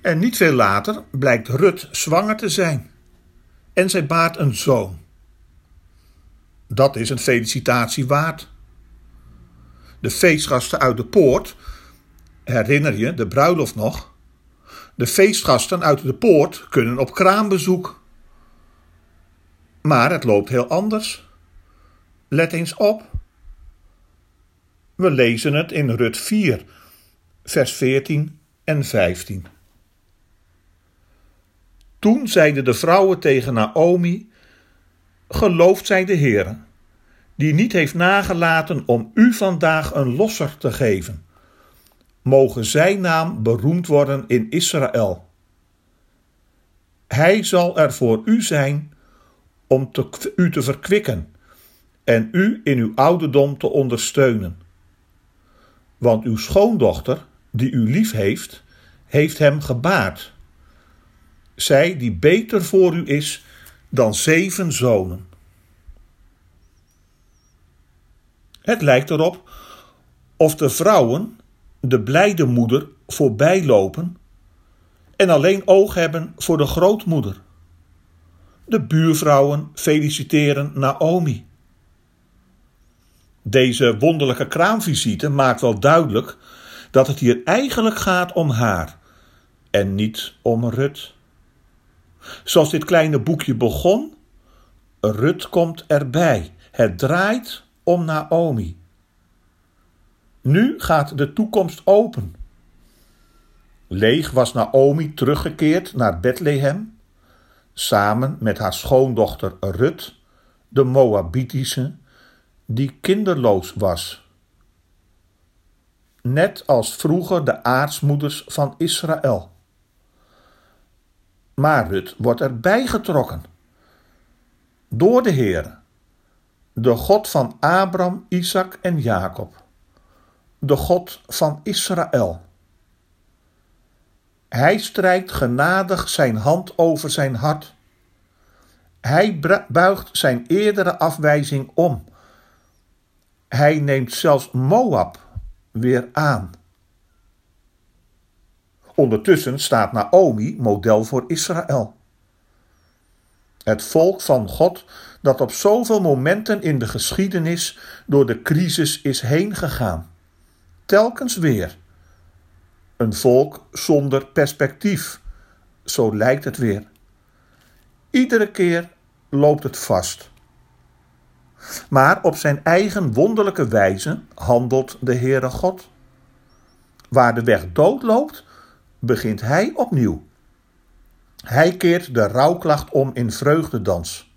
En niet veel later blijkt Rut zwanger te zijn. En zij baart een zoon. Dat is een felicitatie waard. De feestgasten uit de poort, herinner je de bruiloft nog? De feestgasten uit de poort kunnen op kraambezoek. Maar het loopt heel anders. Let eens op. We lezen het in Rut 4, vers 14 en 15. Toen zeiden de vrouwen tegen Naomi: Gelooft zij de Heer, die niet heeft nagelaten om u vandaag een losser te geven. Mogen zijn naam beroemd worden in Israël. Hij zal er voor u zijn om te, u te verkwikken en u in uw ouderdom te ondersteunen. Want uw schoondochter, die u lief heeft, heeft hem gebaard zij die beter voor u is dan zeven zonen. Het lijkt erop of de vrouwen de blijde moeder voorbij lopen en alleen oog hebben voor de grootmoeder. De buurvrouwen feliciteren Naomi. Deze wonderlijke kraamvisite maakt wel duidelijk dat het hier eigenlijk gaat om haar en niet om Rut. Zoals dit kleine boekje begon, Rut komt erbij. Het draait om Naomi. Nu gaat de toekomst open. Leeg was Naomi teruggekeerd naar Bethlehem, samen met haar schoondochter Rut, de Moabitische, die kinderloos was. Net als vroeger de aartsmoeders van Israël. Maar Rut wordt erbij getrokken. Door de Heer, de God van Abraham, Isaac en Jacob, de God van Israël. Hij strijkt genadig zijn hand over zijn hart. Hij buigt zijn eerdere afwijzing om. Hij neemt zelfs Moab weer aan. Ondertussen staat Naomi model voor Israël. Het volk van God dat op zoveel momenten in de geschiedenis door de crisis is heen gegaan. Telkens weer. Een volk zonder perspectief. Zo lijkt het weer. Iedere keer loopt het vast. Maar op zijn eigen wonderlijke wijze handelt de Heere God. Waar de weg dood loopt, begint hij opnieuw. Hij keert de rouwklacht om in vreugdedans.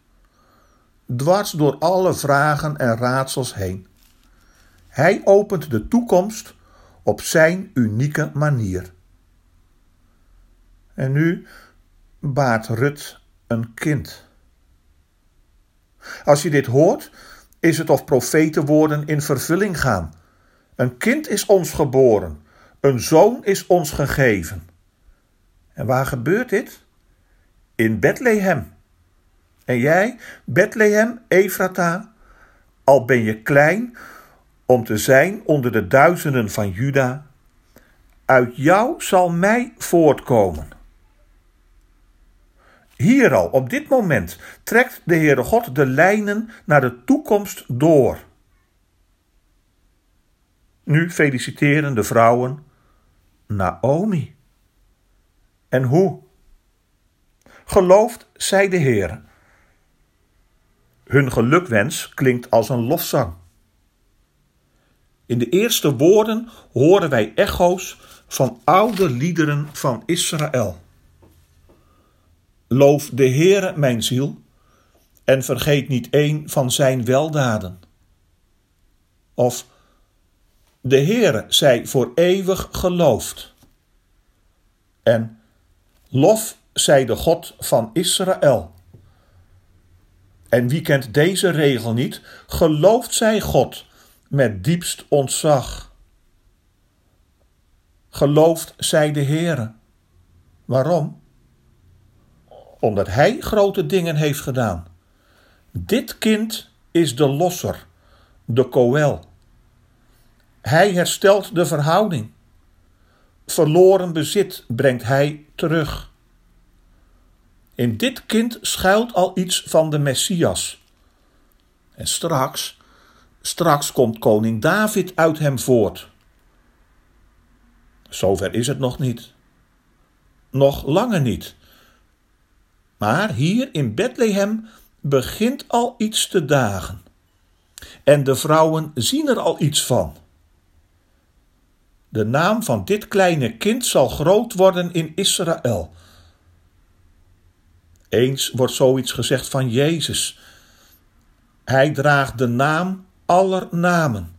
Dwars door alle vragen en raadsels heen. Hij opent de toekomst op zijn unieke manier. En nu baart Rut een kind. Als je dit hoort, is het of profetenwoorden in vervulling gaan. Een kind is ons geboren, een zoon is ons gegeven. En waar gebeurt dit? In Bethlehem. En jij, Bethlehem, Efrata, al ben je klein om te zijn onder de duizenden van Juda, uit jou zal mij voortkomen. Hier al, op dit moment, trekt de Heere God de lijnen naar de toekomst door. Nu feliciteren de vrouwen Naomi. En hoe? Gelooft zij de Heer. Hun gelukwens klinkt als een lofzang. In de eerste woorden horen wij echo's van oude liederen van Israël. Loof de Heere, mijn ziel, en vergeet niet één van zijn weldaden. Of de Heere zij voor eeuwig geloofd. En lof zij de God van Israël. En wie kent deze regel niet? Gelooft zij God met diepst ontzag. Gelooft zij de Heere. Waarom? Omdat Hij grote dingen heeft gedaan. Dit kind is de losser, de koel. Hij herstelt de verhouding. Verloren bezit brengt Hij terug. In dit kind schuilt al iets van de Messias. En straks, straks komt koning David uit hem voort. Zover is het nog niet. Nog langer niet. Maar hier in Bethlehem begint al iets te dagen. En de vrouwen zien er al iets van. De naam van dit kleine kind zal groot worden in Israël. Eens wordt zoiets gezegd van Jezus. Hij draagt de naam aller namen.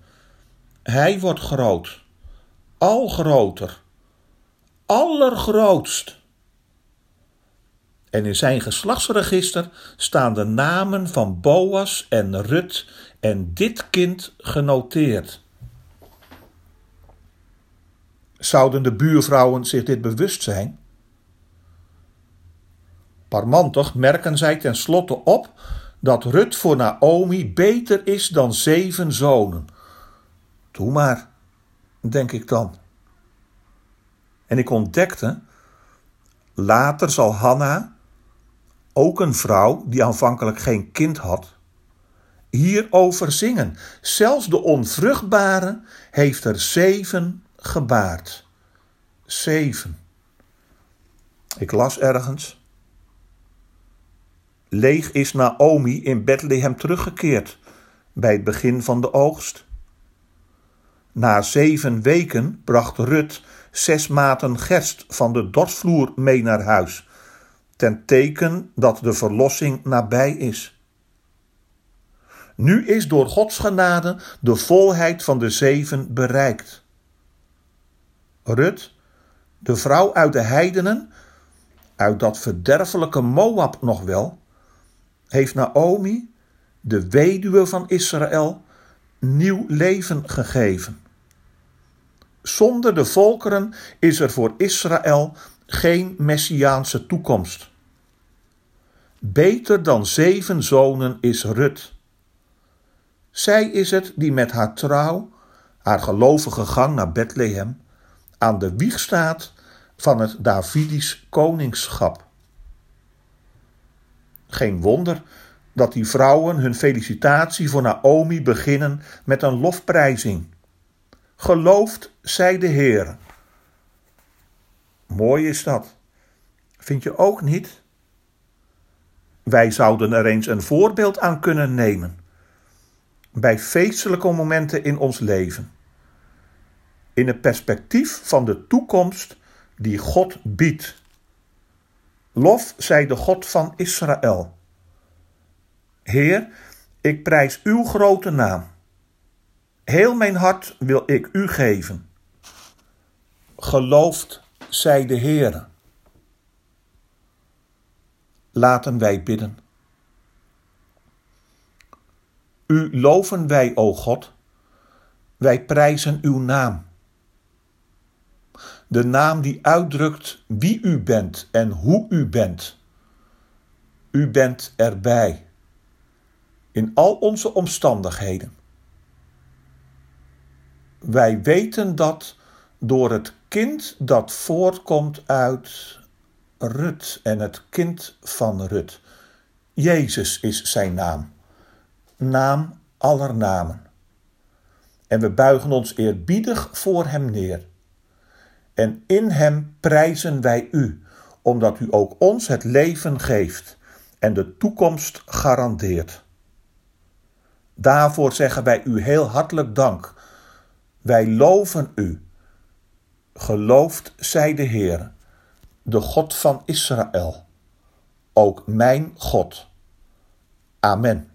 Hij wordt groot, al groter, allergrootst. En in zijn geslachtsregister staan de namen van Boas en Rut en dit kind genoteerd. Zouden de buurvrouwen zich dit bewust zijn? Parmantig merken zij tenslotte op dat Rut voor Naomi beter is dan zeven zonen. Doe maar, denk ik dan. En ik ontdekte, later zal Hanna, ook een vrouw die aanvankelijk geen kind had, hierover zingen. Zelfs de onvruchtbare heeft er zeven gebaard. Zeven. Ik las ergens Leeg is Naomi in Bethlehem teruggekeerd bij het begin van de oogst. Na zeven weken bracht Rut zes maten gerst van de dorsvloer mee naar huis, ten teken dat de verlossing nabij is. Nu is door Gods genade de volheid van de zeven bereikt. Rut, de vrouw uit de heidenen, uit dat verderfelijke Moab nog wel, heeft Naomi, de weduwe van Israël, nieuw leven gegeven. Zonder de volkeren is er voor Israël geen messiaanse toekomst. Beter dan zeven zonen is Rut. Zij is het die met haar trouw, haar gelovige gang naar Bethlehem, aan de wieg staat van het Davidisch koningschap. Geen wonder dat die vrouwen hun felicitatie voor Naomi beginnen met een lofprijzing. Gelooft zij de Heer. Mooi is dat. Vind je ook niet? Wij zouden er eens een voorbeeld aan kunnen nemen. Bij feestelijke momenten in ons leven. In het perspectief van de toekomst die God biedt. Lof zij de God van Israël. Heer, ik prijs uw grote naam. Heel mijn hart wil ik u geven. Geloofd zij de Heer. Laten wij bidden. U loven wij, o God. Wij prijzen uw naam. De naam die uitdrukt wie u bent en hoe u bent. U bent erbij. In al onze omstandigheden. Wij weten dat door het kind dat voortkomt uit Rut en het kind van Rut. Jezus is zijn naam. Naam aller namen. En we buigen ons eerbiedig voor hem neer en in Hem prijzen wij U, omdat U ook ons het leven geeft en de toekomst garandeert. Daarvoor zeggen wij U heel hartelijk dank. Wij loven U. Geloofd zij de Heer, de God van Israël, ook mijn God. Amen.